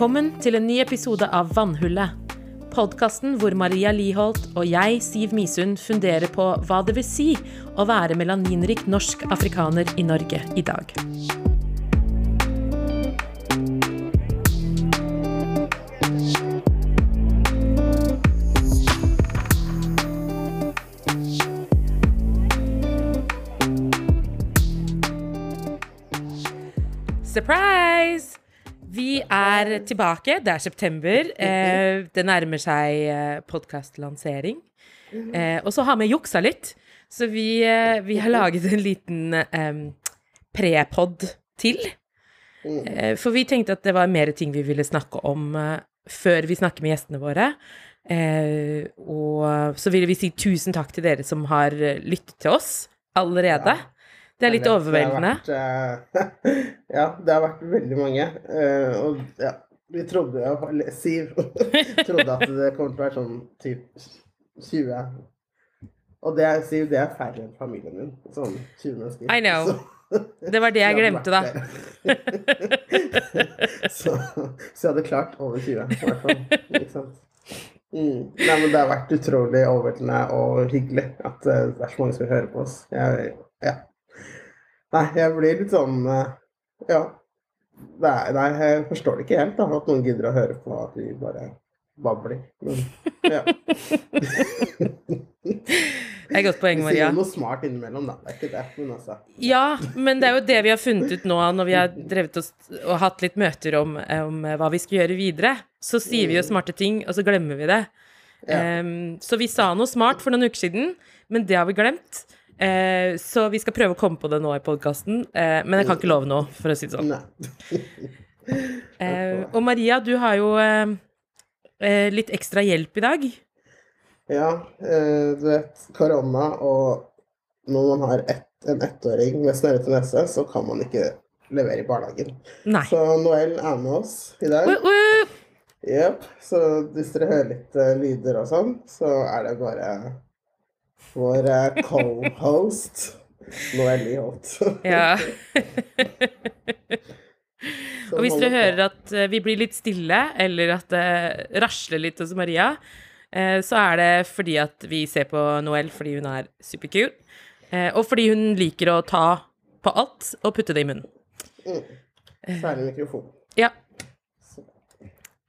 Velkommen til en ny episode av Vannhullet. Podkasten hvor Maria Liholt og jeg, Siv Misund, funderer på hva det vil si å være melaninrik norsk afrikaner i Norge i dag. Vi er tilbake. Det er september. Eh, det nærmer seg eh, podkastlansering. Eh, og så har vi juksa litt, så vi, eh, vi har laget en liten eh, prepod til. Eh, for vi tenkte at det var mer ting vi ville snakke om eh, før vi snakker med gjestene våre. Eh, og så ville vi si tusen takk til dere som har lyttet til oss allerede. Ja. Det er litt vet, overveldende. Det vært, uh, ja, det har vært veldig mange. Uh, og ja, vi trodde jo, Siv trodde at det kommer til å være sånn typ 20. Og det Siv, det er færre enn familien min. Sånn 20 mennesker. I know. Så, Det var det jeg glemte, da. så, så jeg hadde klart over 20, i hvert fall. Ikke sant? Mm. Nei, men det har vært utrolig overveldende og hyggelig at eh, det er så mange som vil høre på oss. Jeg, ja. Nei, jeg blir litt sånn eh, Ja. Er, nei, jeg forstår det ikke helt, da, at noen gidder å høre på at vi bare babler. Men ja. Det er et godt poeng, Vi Maria. sier noe smart innimellom, da. Det er ikke det, men altså. Ja, men det er jo det vi har funnet ut nå når vi har drevet oss og hatt litt møter om, om hva vi skal gjøre videre. Så sier vi jo smarte ting, og så glemmer vi det. Ja. Um, så vi sa noe smart for noen uker siden, men det har vi glemt. Eh, så vi skal prøve å komme på det nå i podkasten, eh, men jeg kan ikke love noe, for å si det sånn. Eh, og Maria, du har jo eh, eh, litt ekstra hjelp i dag. Ja, eh, du vet, korona, og når man har ett, en ettåring med snørrete nese, så kan man ikke levere i barnehagen. Nei. Så Noel er med oss i dag. Uh, uh. Yep. Så hvis dere hører litt lyder og sånn, så er det bare vår uh, co-host Noel Liholt. Ja. Og hvis dere hører at eh, vi blir litt stille, eller at det rasler litt hos Maria, eh, så er det fordi at vi ser på Noel fordi hun er superkul, eh, og fordi hun liker å ta på alt og putte det i munnen. Særlig mikrofon. Ja.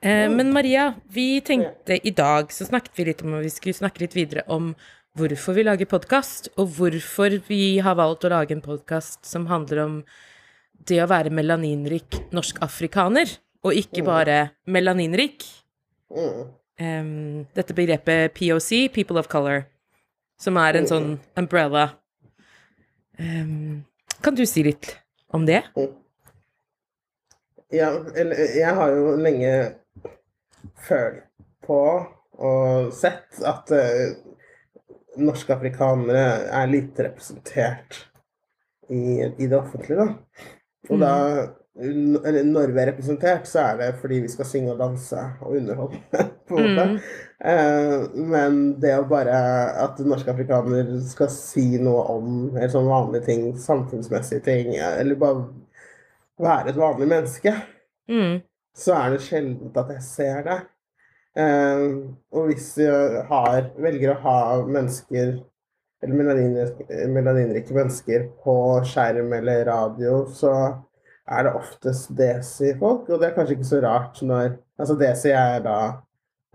Eh, Men Maria, vi tenkte i dag så snakket vi litt om at vi skulle snakke litt videre om hvorfor vi lager podkast, og hvorfor vi har valgt å lage en podkast som handler om det å være melaninrik norsk-afrikaner, og ikke bare melaninrik. Mm. Em, dette begrepet POC, People of Color, som er en sånn umbrella. Um, kan du si litt om det? Ja, jeg har jo lenge følt på og sett at eh, norske afrikanere er lite representert i, i det offentlige, da. Og da eller når vi er representert, så er det fordi vi skal synge og danse og underholde, på en måte. Eh, men det å bare at norske afrikanere skal si noe om helt sånn vanlige ting, samfunnsmessige ting, eller bare være et vanlig menneske, Mm. så er det sjelden at jeg ser det. Eh, og hvis vi har, velger å ha mennesker, eller melaninrike, melaninrike mennesker, på skjerm eller radio, så er det oftest desi-folk. Og det er kanskje ikke så rart når Altså desi er da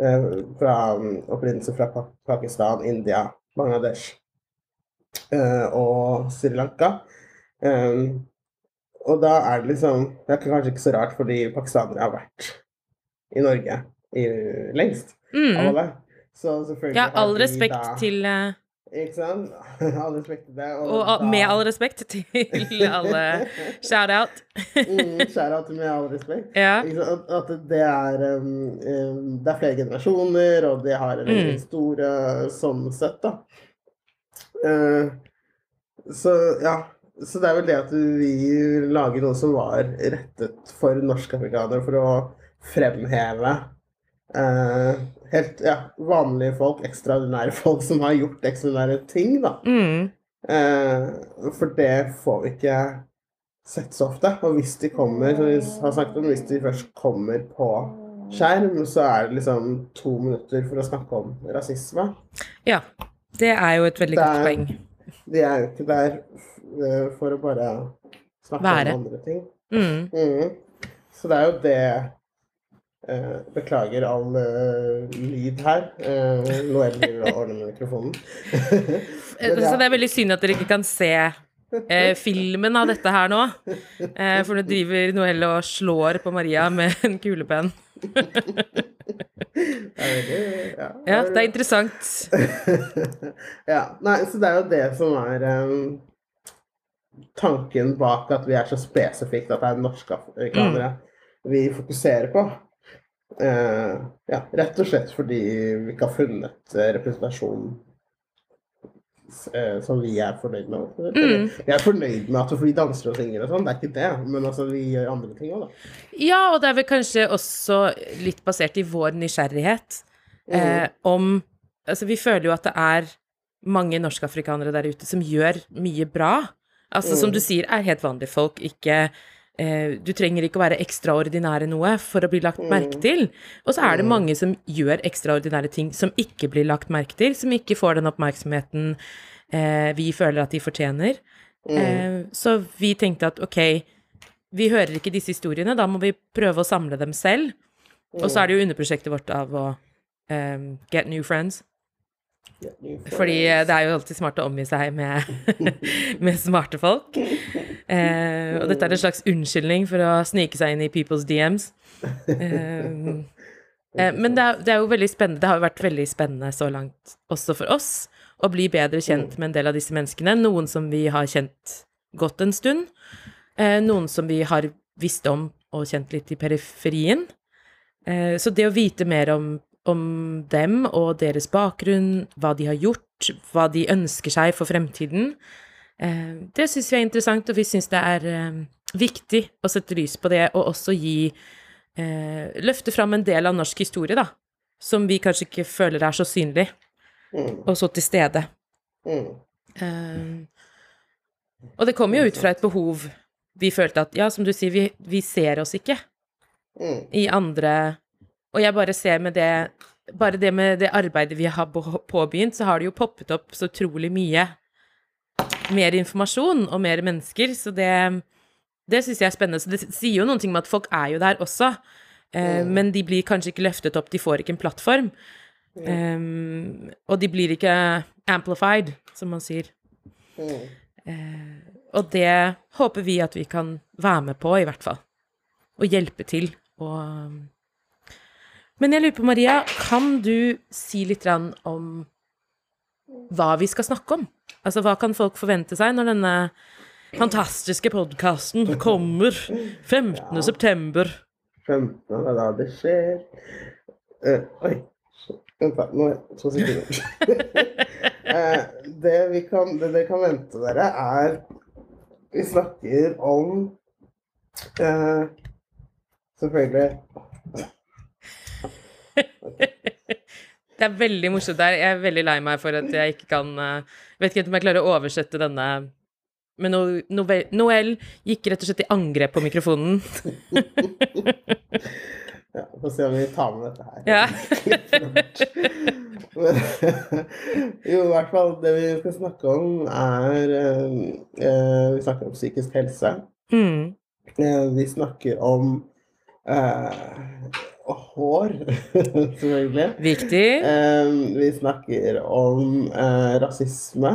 eh, fra um, opprinnelse fra Pakistan, India, Bangladesh eh, og Sri Lanka. Eh, og da er det liksom Det er kanskje ikke så rart, fordi pakistanere har vært i Norge lengst av Mm. alle. Så selvfølgelig Ja, all respekt da, til uh... Ikke sant? all respekt til det. Og a- da- med all respekt til alle shout-out. mm, Shout-out med all respekt. Ja. At, at det er um, um, Det er flere generasjoner, og de har en veldig Mm. uh, sånn sett, da. Uh, så ja. Så det er vel det at vi lager noe som var rettet for norske afrikanere, for å fremheve eh, helt ja, vanlige folk, ekstraordinære folk som har gjort ekstraordinære ting, da. Mm. Eh, for det får vi ikke sett så ofte. Og hvis de kommer, som vi har sagt om, hvis de først kommer på skjerm, så er det liksom to minutter for å snakke om rasisme. Ja. Det er jo et veldig Det godt poeng. De er jo ikke der eh, for å bare snakke Være. om andre ting. Mm. Mm. Så det er jo det Beklager all eh, lyd her. Uh, Noel driver og ordner med mikrofonen. Men, ja. Så det er veldig synd at dere ikke kan se eh, filmen av dette her nå. Eh, for nå driver Noelle og slår på Maria med en kulepenn. Det ja, Ja, det er interessant. ja, nei, så det er jo det som er um, tanken bak at vi er så spesifikt at det er norske afrikanere vi fokuserer på. Eh, ja, rett og slett fordi vi ikke har funnet representasjonen representasjon eh, som vi er fornøyd med. Mm. Er fornøyd med at vi danser og synger og sånn, det er ikke det. Men altså, vi gjør andre ting òg, da. Ja, og det er vel kanskje også litt basert i vår nysgjerrighet eh, om Altså, vi føler jo at det er mange norskafrikanere der ute som gjør mye bra. Altså, som du sier, er helt vanlige folk, ikke eh, Du trenger ikke å være ekstraordinære noe for å bli lagt merke til. Og så er det mange som gjør ekstraordinære ting som ikke blir lagt merke til, som ikke får den oppmerksomheten eh, vi føler at de fortjener. Eh, så vi tenkte at ok, vi hører ikke disse historiene, da må vi prøve å samle dem selv. Og så er det jo underprosjektet vårt av å eh, get new friends. Fordi eh, det er jo alltid smart å omgi seg med, med smarte folk. Eh, og dette er en slags unnskyldning for å snike seg inn i people's DMs. Eh, eh, men det er, det er jo veldig spennende, det har jo vært veldig spennende så langt også for oss å bli bedre kjent med en del av disse menneskene. Noen som vi har kjent godt en stund. Eh, noen som vi har visst om og kjent litt i periferien. Eh, så det å vite mer om, om dem og deres bakgrunn, hva de har gjort, hva de ønsker seg for fremtiden, det syns vi er interessant, og vi syns det er eh, viktig å sette lys på det, og også gi eh, Løfte fram en del av norsk historie, da, som vi kanskje ikke føler er så synlig, Mm, og så til stede. mm, Eh, og det kommer jo ut fra et behov vi følte at, ja, som du sier, vi, vi ser oss ikke mm, i andre Og jeg bare ser med det Bare det med det arbeidet vi har på- påbegynt, så har det jo poppet opp så utrolig mye mer informasjon og mer mennesker, så det det syns jeg er spennende. Så det sier jo noen ting om at folk er jo der også, eh, men de blir kanskje ikke løftet opp, de får ikke en plattform. Um, og de blir ikke amplified, som man sier. mm. Eh, og det håper vi at vi kan være med på, i hvert fall. Og hjelpe til. Og Men jeg lurer på, Maria, kan du si litt om hva vi skal snakke om? Altså, hva kan folk forvente seg når denne fantastiske podkasten kommer 15. september? 15. Det er da det skjer. Uh, oi. Vent, da. Nå To sekunder. Eh, det vi kan, det dere kan vente dere, er Vi snakker om uh, Selvfølgelig Det er veldig morsomt der. Jeg er veldig lei meg for at jeg ikke kan eh, Vet ikke om jeg klarer å oversette denne Men no, Noel, Noel gikk rett og slett i angrep på mikrofonen. Ja, Få se om vi tar med dette her. Ja. Men, jo, i hvert fall det vi skal snakke om, er eh, eh, Vi snakker om psykisk helse. Mm. Eh, vi snakker om eh, hår, selvfølgelig. Viktig. Um, vi snakker om uh, rasisme.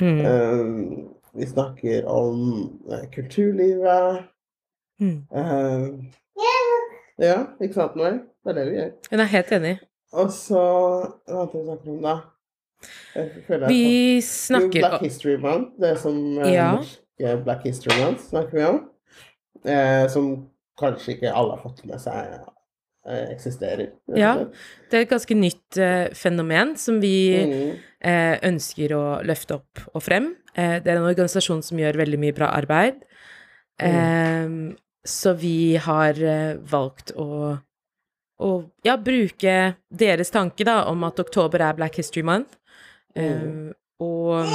Mm. Um, vi snakker om uh, kulturlivet. Mm. Eh, ja, ikke sant, Noel? Det er det vi gjør. Hun er helt enig. Og så Hva annet vi snakker om, da? Vi Jo, snakker Black History Month. Det som eh, Ja. norske Black History Month snakker vi om. Som kanskje ikke alle har fått med seg eksisterer. Ja. Det er et ganske nytt eh, fenomen som vi Mm, eh, ønsker å løfte opp og frem. Eh, det er en organisasjon som gjør veldig mye bra arbeid. Eh, så vi har eh, valgt å, å ja, bruke deres tanke da, om at oktober er Black History Month. Eh, og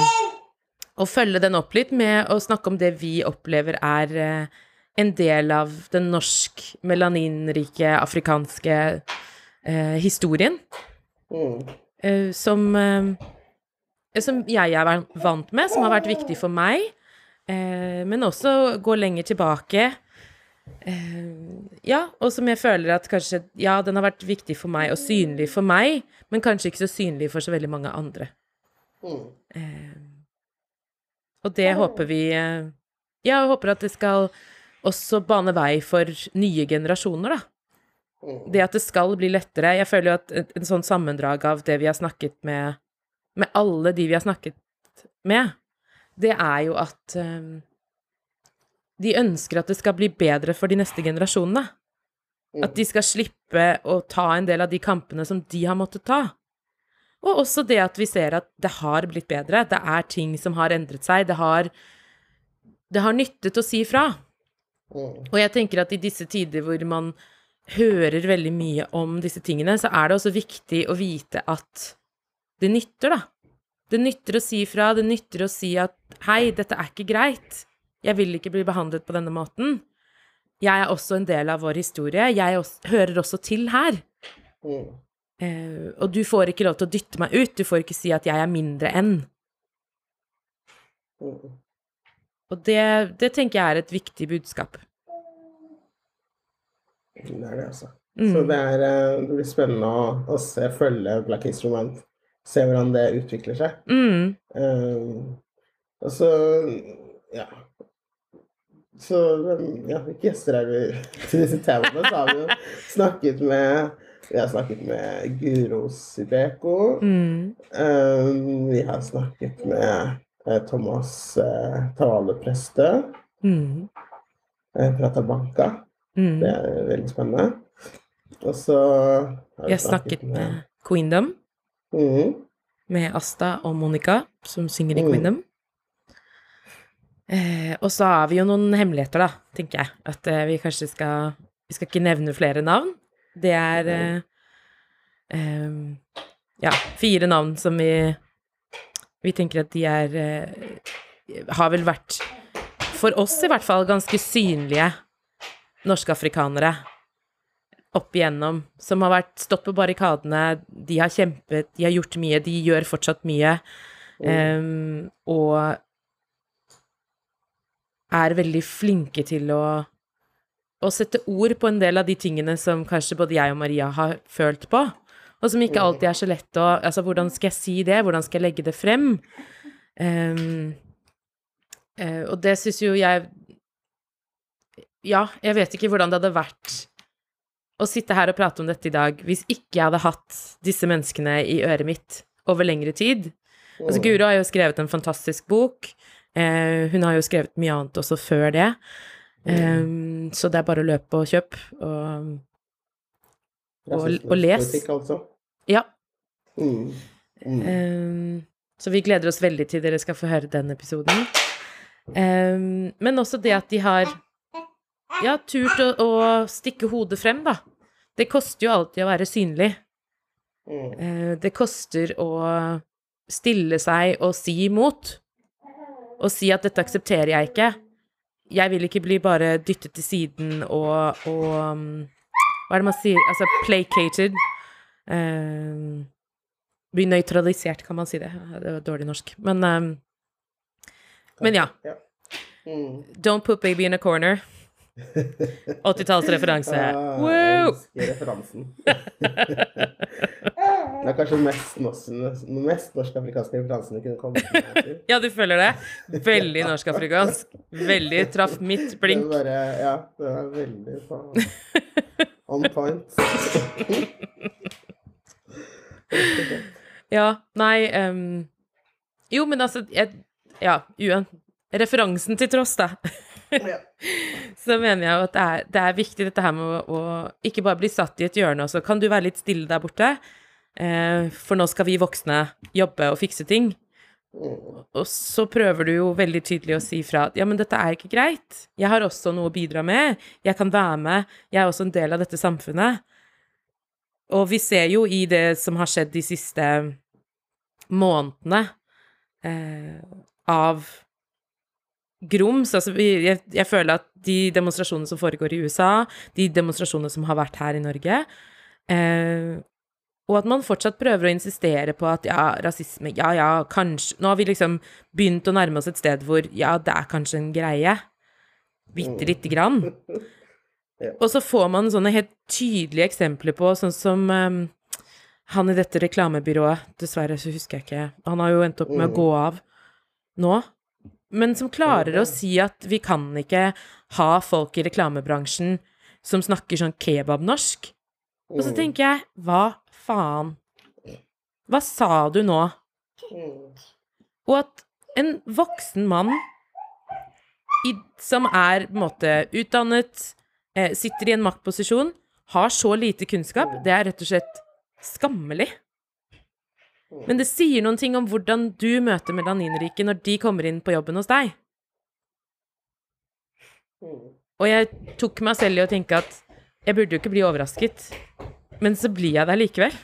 og følge den opp litt med å snakke om det vi opplever er eh, en del av den norsk melaninrike afrikanske eh, historien. Mm. eh, som, eh, som jeg er vant med, som har vært viktig for meg. Eh, men også gå lenger tilbake. Eh, ja, og som jeg føler at kanskje Ja, den har vært viktig for meg og synlig for meg, men kanskje ikke så synlig for så veldig mange andre. Mm. Eh, og det håper vi Ja, jeg håper at det skal også bane vei for nye generasjoner, da. Mm. Det at det skal bli lettere. Jeg føler jo at en, en sånn sammendrag av det vi har snakket med Med alle de vi har snakket med, det er jo at um, de ønsker at det skal bli bedre for de neste generasjonene. At de skal slippe å ta en del av de kampene som de har måttet ta. Og også det at vi ser at det har blitt bedre. Det er ting som har endret seg. Det har, det har nyttet å si fra. Mm. Og jeg tenker at i disse tider hvor man hører veldig mye om disse tingene, så er det også viktig å vite at det nytter, da. Det nytter å si fra, det nytter å si at hei, dette er ikke greit. Jeg vil ikke bli behandlet på denne måten. Jeg er også en del av vår historie. Jeg også, hører også til her. Mm. Uh, og du får ikke lov til å dytte meg ut. Du får ikke si at jeg er mindre enn. Mm. Og det, det tenker jeg er et viktig budskap. Det er det, altså. Mm. Så det, er, eh, det blir spennende å, å se, følge Black History Month. Se hvordan det utvikler seg. Mm. Um, og så ja. Så ja, hvilke gjester er vi til disse temaene? Så har vi jo snakket med Vi har snakket med Guro Sibeko. Mm. Um, vi har snakket med Thomas eh, Tavale Prestø. Mm. Eh, Pratabanka. Mm. Det er veldig spennende. Og så har Jeg snakket med Queendom, Mm. med Asta og Monica, som synger i Mm. Queendom. Eh, og så har vi jo noen hemmeligheter, da, tenker jeg. At eh, vi kanskje skal Vi skal ikke nevne flere navn. Det er eh, eh, Ja, fire navn som vi Vi tenker at de er eh, Har vel vært, for oss i hvert fall, ganske synlige norske afrikanere opp igjennom, som har vært stått på barrikadene, de har kjempet, de har gjort mye, de gjør fortsatt mye, Um, og er veldig flinke til å, å sette ord på en del av de tingene som kanskje både jeg og Maria har følt på, og som ikke alltid er så lett å Altså, hvordan skal jeg si det? Hvordan skal jeg legge det frem? Um, uh, og det syns jo jeg Ja, jeg vet ikke hvordan det hadde vært å sitte her og prate om dette i dag hvis ikke jeg hadde hatt disse menneskene i øret mitt over lengre tid. Altså, Guro har jo skrevet en fantastisk bok. Uh, hun har jo skrevet mye annet også før det. Eh, så det er bare å løpe og kjøpe. Og og- og les. Altså. Ja. Mm. Mm. Um, så vi gleder oss veldig til dere skal få høre den episoden. Um, men også det at de har ja, turt å, å stikke hodet frem, da. Det koster jo alltid å være synlig. Mm. Uh, det koster å stille seg og si imot. Og si at 'dette aksepterer jeg ikke'. Jeg vil ikke bli bare dyttet til siden og, og um, Hva er det man sier? Altså placated. Eh, bli nøytralisert, kan man si det. Det var dårlig norsk. Men, um, men ja. Mm. Don't put baby in a corner. 80-tallsreferanse. Wow! jeg Woo! elsker referansen. det er kanskje den mest, norsk-afrikanske referansen du kunne kommet med. Ja, du føler det? Veldig norsk-afrikansk. Veldig traff mitt blink. Det bare, ja, det er veldig on point. Ja, nei um, Jo, men altså jeg, Ja, uen, referansen til tross, da. Så mener jeg jo at det er, det er viktig dette her med å, å ikke bare bli satt i et hjørne, også. kan du være litt stille der borte, eh, for nå skal vi voksne jobbe og fikse ting. Mm. Og så prøver du jo veldig tydelig å si fra at ja, men dette er ikke greit. Jeg har også noe å bidra med. Jeg kan være med. Jeg er også en del av dette samfunnet. Og vi ser jo i det som har skjedd de siste månedene, eh, av grums. Altså, jeg, jeg føler at de demonstrasjonene som foregår i USA, de demonstrasjonene som har vært her i Norge eh, Og at man fortsatt prøver å insistere på at ja, rasisme, ja ja, kanskje Nå har vi liksom begynt å nærme oss et sted hvor ja, det er kanskje en greie. Bitte lite grann. Og så får man sånne helt tydelige eksempler på, sånn som um, han i dette reklamebyrået, dessverre så husker jeg ikke, han har jo endt opp med å gå av nå, men som klarer å si at vi kan ikke ha folk i reklamebransjen som snakker sånn kebabnorsk. Og så tenker jeg, hva faen? Hva sa du nå? Og at en voksen mann i, som er på en måte utdannet, sitter i en maktposisjon, har så lite kunnskap, det er rett og slett skammelig. Men det sier noen ting om hvordan du møter melaninriket når de kommer inn på jobben hos deg. Og jeg tok meg selv i å tenke at jeg burde jo ikke bli overrasket, men så blir jeg der likevel.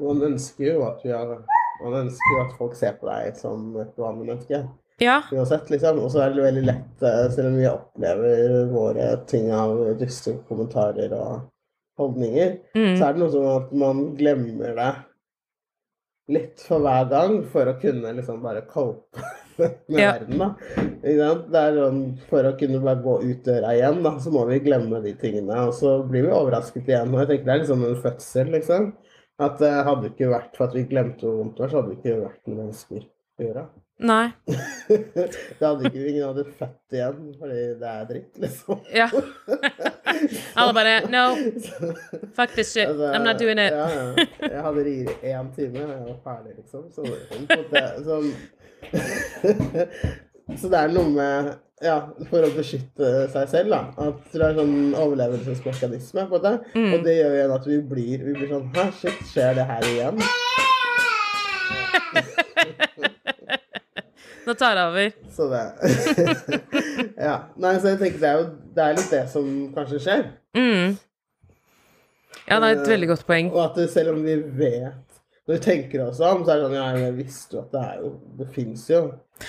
Man ønsker jo at, har, man ønsker at folk ser på deg som et vanlig menneske. Ja, Uansett, liksom. Og så er det veldig lett, eh, selv om vi opplever våre ting av dystre kommentarer og holdninger, mm, så er det noe som at man glemmer det litt for hver gang for å kunne liksom bare cope med Ja. verden, da. Det er sånn, for å kunne bare gå ut døra igjen, da, så må vi glemme de tingene. Og så blir vi overrasket igjen. Og jeg tenker det er liksom en fødsel, liksom. At det hadde ikke vært for at vi glemte hvor vondt det var, så hadde vi ikke vært noen mennesker å gjøre. Nei. det hadde ikke, ingen hadde født igjen fordi det er dritt, liksom. Ja. Alle bare No, fuck this shit. Altså, I'm not doing it. Ja, ja. Jeg hadde rier i én time, og jeg var ferdig, liksom. Så, en måte, sånn. så det er noe med Ja, for å beskytte seg selv, da. At det er sånn overlevelsesmekanisme på det. Mm. Og det gjør igjen at vi blir, vi blir sånn Hæ, shit, skjer det her igjen? Nå tar jeg over. Så det Ja. Nei, så jeg tenker det er jo det er litt det som kanskje skjer. Mm. Ja, det er et veldig godt poeng. Og at selv om vi vet Når vi tenker oss om, så er det sånn Ja, jeg visste jo at det er jo Det fins jo.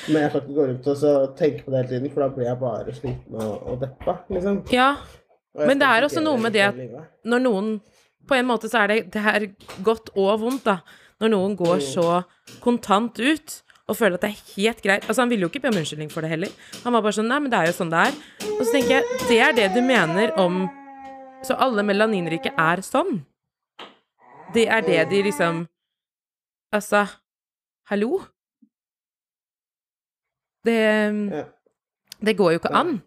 Men jeg kan ikke gå rundt og tenke på det hele tiden, for da blir jeg bare sliten og, og deppa, liksom. Ja, Men det er også noe med det at- når noen På en måte så er det det er godt og vondt, da. Når noen går Mm. så kontant ut og føler at det er helt greit. Altså, han ville jo ikke be om unnskyldning for det heller. Han var bare sånn Nei, men det er jo sånn det er. Og så tenker jeg, det er det du mener om Så alle melaninrike er sånn? Det er det de liksom Altså Hallo? Det Det går jo ikke an.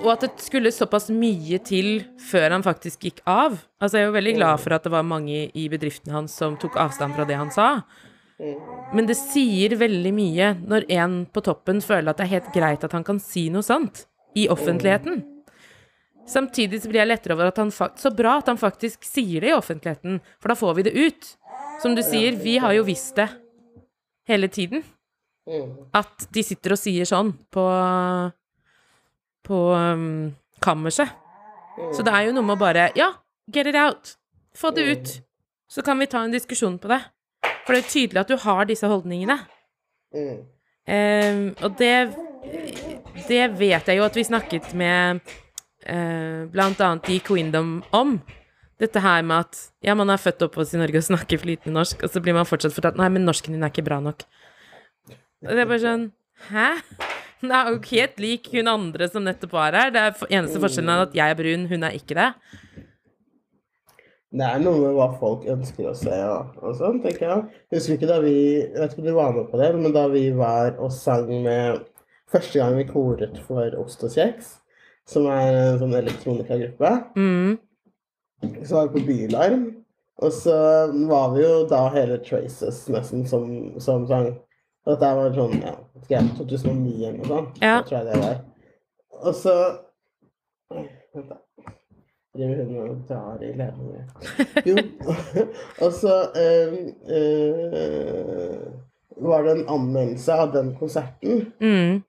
Og at det skulle såpass mye til før han faktisk gikk av. Altså, jeg er jo veldig glad for at det var mange i bedriften hans som tok avstand fra det han sa. Men det sier veldig mye når en på toppen føler at det er helt greit at han kan si noe sant i offentligheten. Samtidig så blir jeg lettere over at han Så bra at han faktisk sier det i offentligheten, for da får vi det ut. Som du sier, vi har jo visst det hele tiden. Mm. At de sitter og sier sånn på På um, kammerset. Så det er jo noe med å bare Ja, get it out. Få det ut. Så kan vi ta en diskusjon på det. For det er tydelig at du har disse holdningene. Mm. Um, og det Det vet jeg jo at vi snakket med uh, blant annet i Queendom om. Dette her med at ja, man er født og oppvokst i Norge og snakker flytende norsk, og så blir man fortsatt fortalt nei, men norsken din er ikke bra nok. Og det er bare sånn Hæ? Hun er jo helt lik hun andre som nettopp var her. Det er eneste forskjellen er at jeg er brun, hun er ikke det. Det er noe med hva folk ønsker å se og, og sånn, tenker jeg. Husker ikke da vi Jeg vet ikke om du var med på det, men da vi var og sang med Første gang vi koret for Ost og kjeks, som er en sånn elektronikagruppe, Mm. så var vi på Bylarm. Og så var vi jo da hele Traces nesten som, som sang. Og dette var sånn ja, 2009 eller noe sånt. Ja. Jeg tror jeg det var. Og så Vent, da. Driver hun og drar i ledninger. Jo. og så eh, eh, var det en anmeldelse av den konserten. Mm.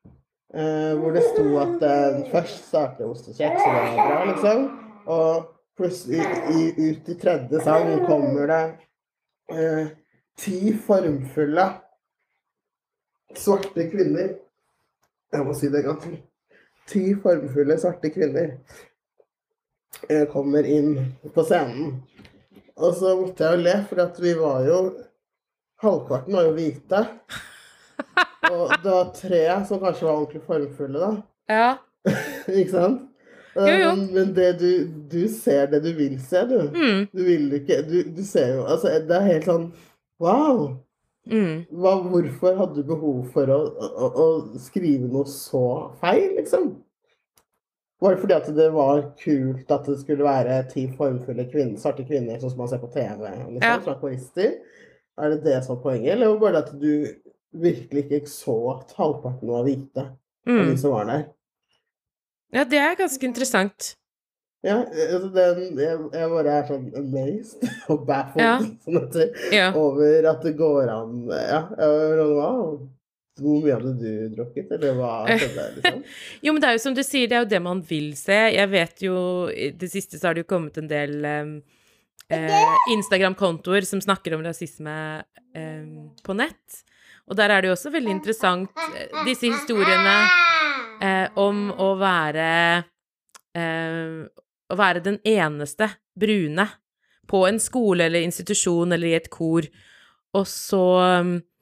Eh, hvor det sto at eh, først startet ostekjeks, og det var bra, liksom. Og plutselig i, ut i tredje sang kommer det eh, ti formfulle svarte kvinner Jeg må si det en gang til. Ti formfulle svarte kvinner kommer inn på scenen. Og så måtte jeg jo le, for at vi var jo Halvparten var jo hvite. Og det var tre som kanskje var ordentlig formfulle, da. Ja. Ikke sant? Jo, jo. Men, men det du, du ser det du vil se, du. Mm. Du vil ikke Du, du ser jo Altså, det er helt sånn Wow! Mm. Hva, hvorfor hadde du behov for å, å, å skrive noe så feil, liksom? Var det fordi at det var kult at det skulle være ti formfulle kvinner, svarte kvinner, sånn som man ser på TV, liksom, Ja. som er korister? Er det det som er poenget, eller var det bare at du virkelig ikke så at halvparten var hvite av Mm. de som var der? Ja, det er ganske interessant. Ja, altså den, jeg, jeg bare er sånn amazed og baffled Ja. som det heter, Ja. over at det går an Ja, sånn, wow. Hvor mye hadde du drukket, eller hva skjedde, liksom? Jo, men det er jo som du sier, det er jo det man vil se. Jeg vet jo I det siste så har det jo kommet en del um, eh, Instagram-kontoer som snakker om rasisme eh, på nett. Og der er det jo også veldig interessant, eh, disse historiene eh, om å være eh, Å være den eneste brune på en skole eller institusjon eller i et kor, og så um, eh,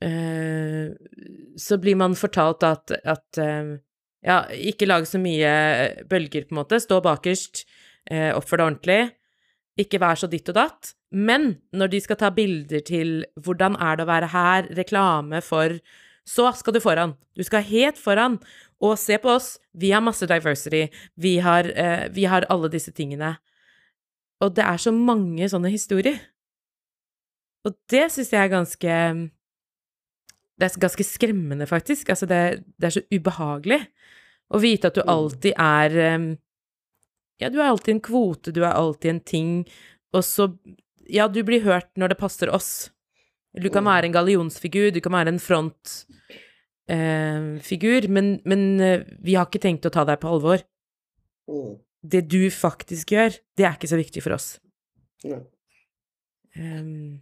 Så blir man fortalt at, at eh, ja, ikke lag så mye bølger, på en måte. Stå bakerst, eh, oppfør deg ordentlig. Ikke vær så ditt og datt. Men når de skal ta bilder til 'hvordan er det å være her', reklame for Så skal du foran. Du skal helt foran. Og se på oss, vi har masse diversity. Vi har, eh, vi har alle disse tingene. Og det er så mange sånne historier. Og det syns jeg er ganske Det er ganske skremmende, faktisk. Altså, det, det er så ubehagelig å vite at du Mm. alltid er um, Ja, du er alltid en kvote, du er alltid en ting, og så Ja, du blir hørt når det passer oss. Du kan Mm. være en gallionsfigur, du kan være en frontfigur, men, men eh, vi har ikke tenkt å ta deg på alvor. Mm. Det du faktisk gjør, det er ikke så viktig for oss. Um,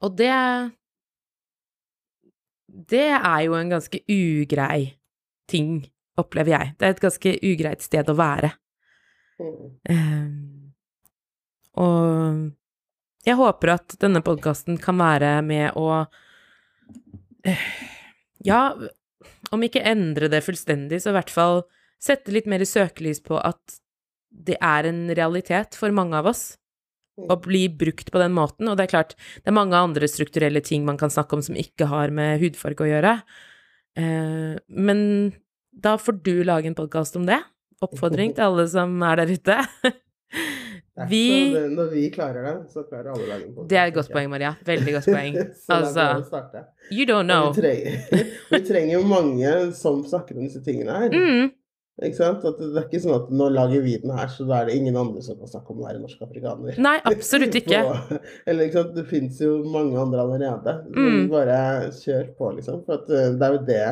og det Det er jo en ganske ugrei ting, opplever jeg. Det er et ganske ugreit sted å være. Mm. Um, og jeg håper at denne podkasten kan være med å eh, Ja, om ikke endre det fullstendig, så i hvert fall sette litt mer søkelys på at det er en realitet for mange av oss å bli brukt på den måten. Og det er klart, det er mange andre strukturelle ting man kan snakke om som ikke har med hudfarge å gjøre. Eh, men da får du lage en podkast om det. Oppfordring til alle som er der ute. Vi det- Når vi klarer det, så klarer alle dagen podkast. Det er et godt poeng, Maria. Veldig godt poeng. Altså, å you don't know. Vi trenger, vi trenger jo mange som snakker om disse tingene her. Mm, Ikke sant? At det er ikke sånn at nå lager vi den her, så da er det ingen andre som kan snakke om å være norsk afrikaner. nei, absolutt ikke. På- eller ikke sant, det fins jo mange andre allerede. Mm. Bare kjør på, liksom. For at eh, det er jo det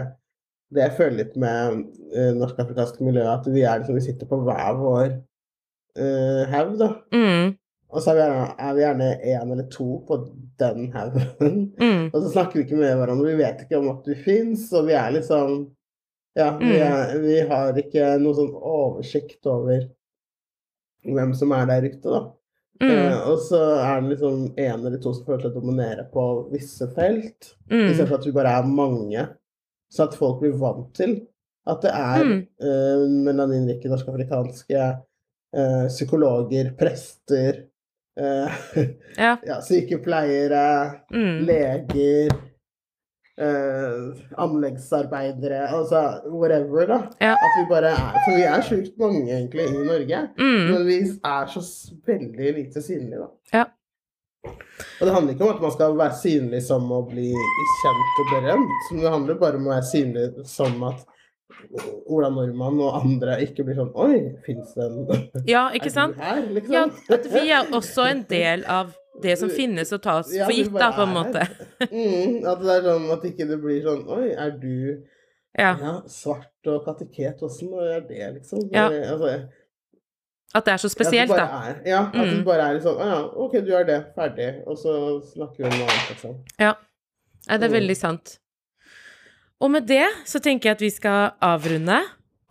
det jeg føler litt med uh, norsk-afrikansk miljø, at vi er liksom, vi sitter på hver vår uh, haug, da. Mm, Og så er vi gjerne, er vi gjerne én eller to på den haugen. mm, Og så snakker vi ikke med hverandre, vi vet ikke om at vi fins, og vi er liksom Ja, vi, Mm. er, vi har ikke noe sånn oversikt over hvem som er der ute, da. mm, Eh, og så er det liksom én eller to som føler seg dominere på visse felt, mm, istedenfor at vi bare er mange. Så at folk blir vant til at det er Mm. eh, melaninrike norsk-afrikanske eh, psykologer, prester, eh, Ja. ja, sykepleiere, mm, leger, eh, anleggsarbeidere, altså whatever, da. Ja. At vi bare er For vi er sjukt mange egentlig i Norge. mm, Men vi er så veldig lite synlige, da. Ja. Og det handler ikke om at man skal være synlig som å bli kjent og berømt, men det handler bare om å være synlig som at Ola Nordmann og andre ikke blir sånn Oi, fins det en ja, ikke sant? Er her, liksom? Ja, at vi er også en del av det som finnes og tas Ja, for gitt, da, på en måte. Mm, at det er sånn at ikke det blir sånn Oi, er du Ja. ja, svart og kateket? Åssen er det, liksom? Ja. Altså, At det er så spesielt, da. Er, ja, at Mm. det bare er litt sånn Å ja, OK, du er det. Ferdig. Og så snakker vi om noe annet, liksom. Nei, det er Mm. veldig sant. Og med det så tenker jeg at vi skal avrunde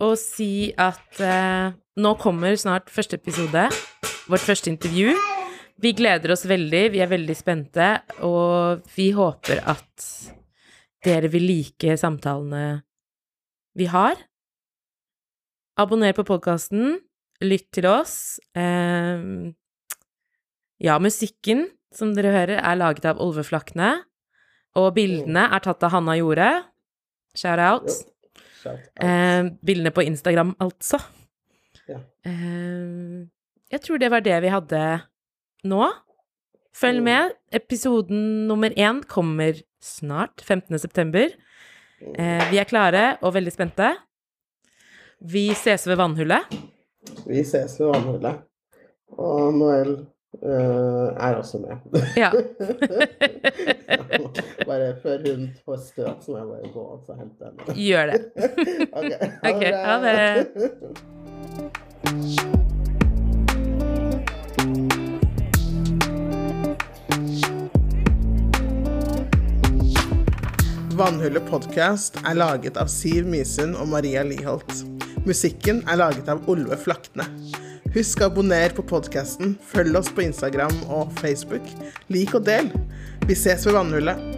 og si at eh, nå kommer snart første episode, vårt første intervju. Vi gleder oss veldig, vi er veldig spente, og vi håper at dere vil like samtalene vi har. Abonner på podkasten, lytt til oss. Eh, ja, musikken, som dere hører, er laget av Olve Flakne. Og bildene er tatt av Hanna Jorde. Shout out. Shout out. Eh, bildene på Instagram, altså. Ja. Eh, jeg tror det var det vi hadde nå. Følg Mm. med. Episoden nummer én kommer snart, 15. september. Eh, vi er klare og veldig spente. Vi ses ved vannhullet. Vi ses ved vannhullet. Og Noel eh, er også med. Ja. bare før hun får støt, så må jeg bare gå og så hente henne. Gjør det. Ok, Ok, ha det. Vannhullet podkast er laget av Siv Mysund og Maria Liholt. Musikken er laget av Olve Flakne. Husk å abonnere på podkasten, følg oss på Instagram og Facebook. Lik og del. Vi ses ved Vannhullet.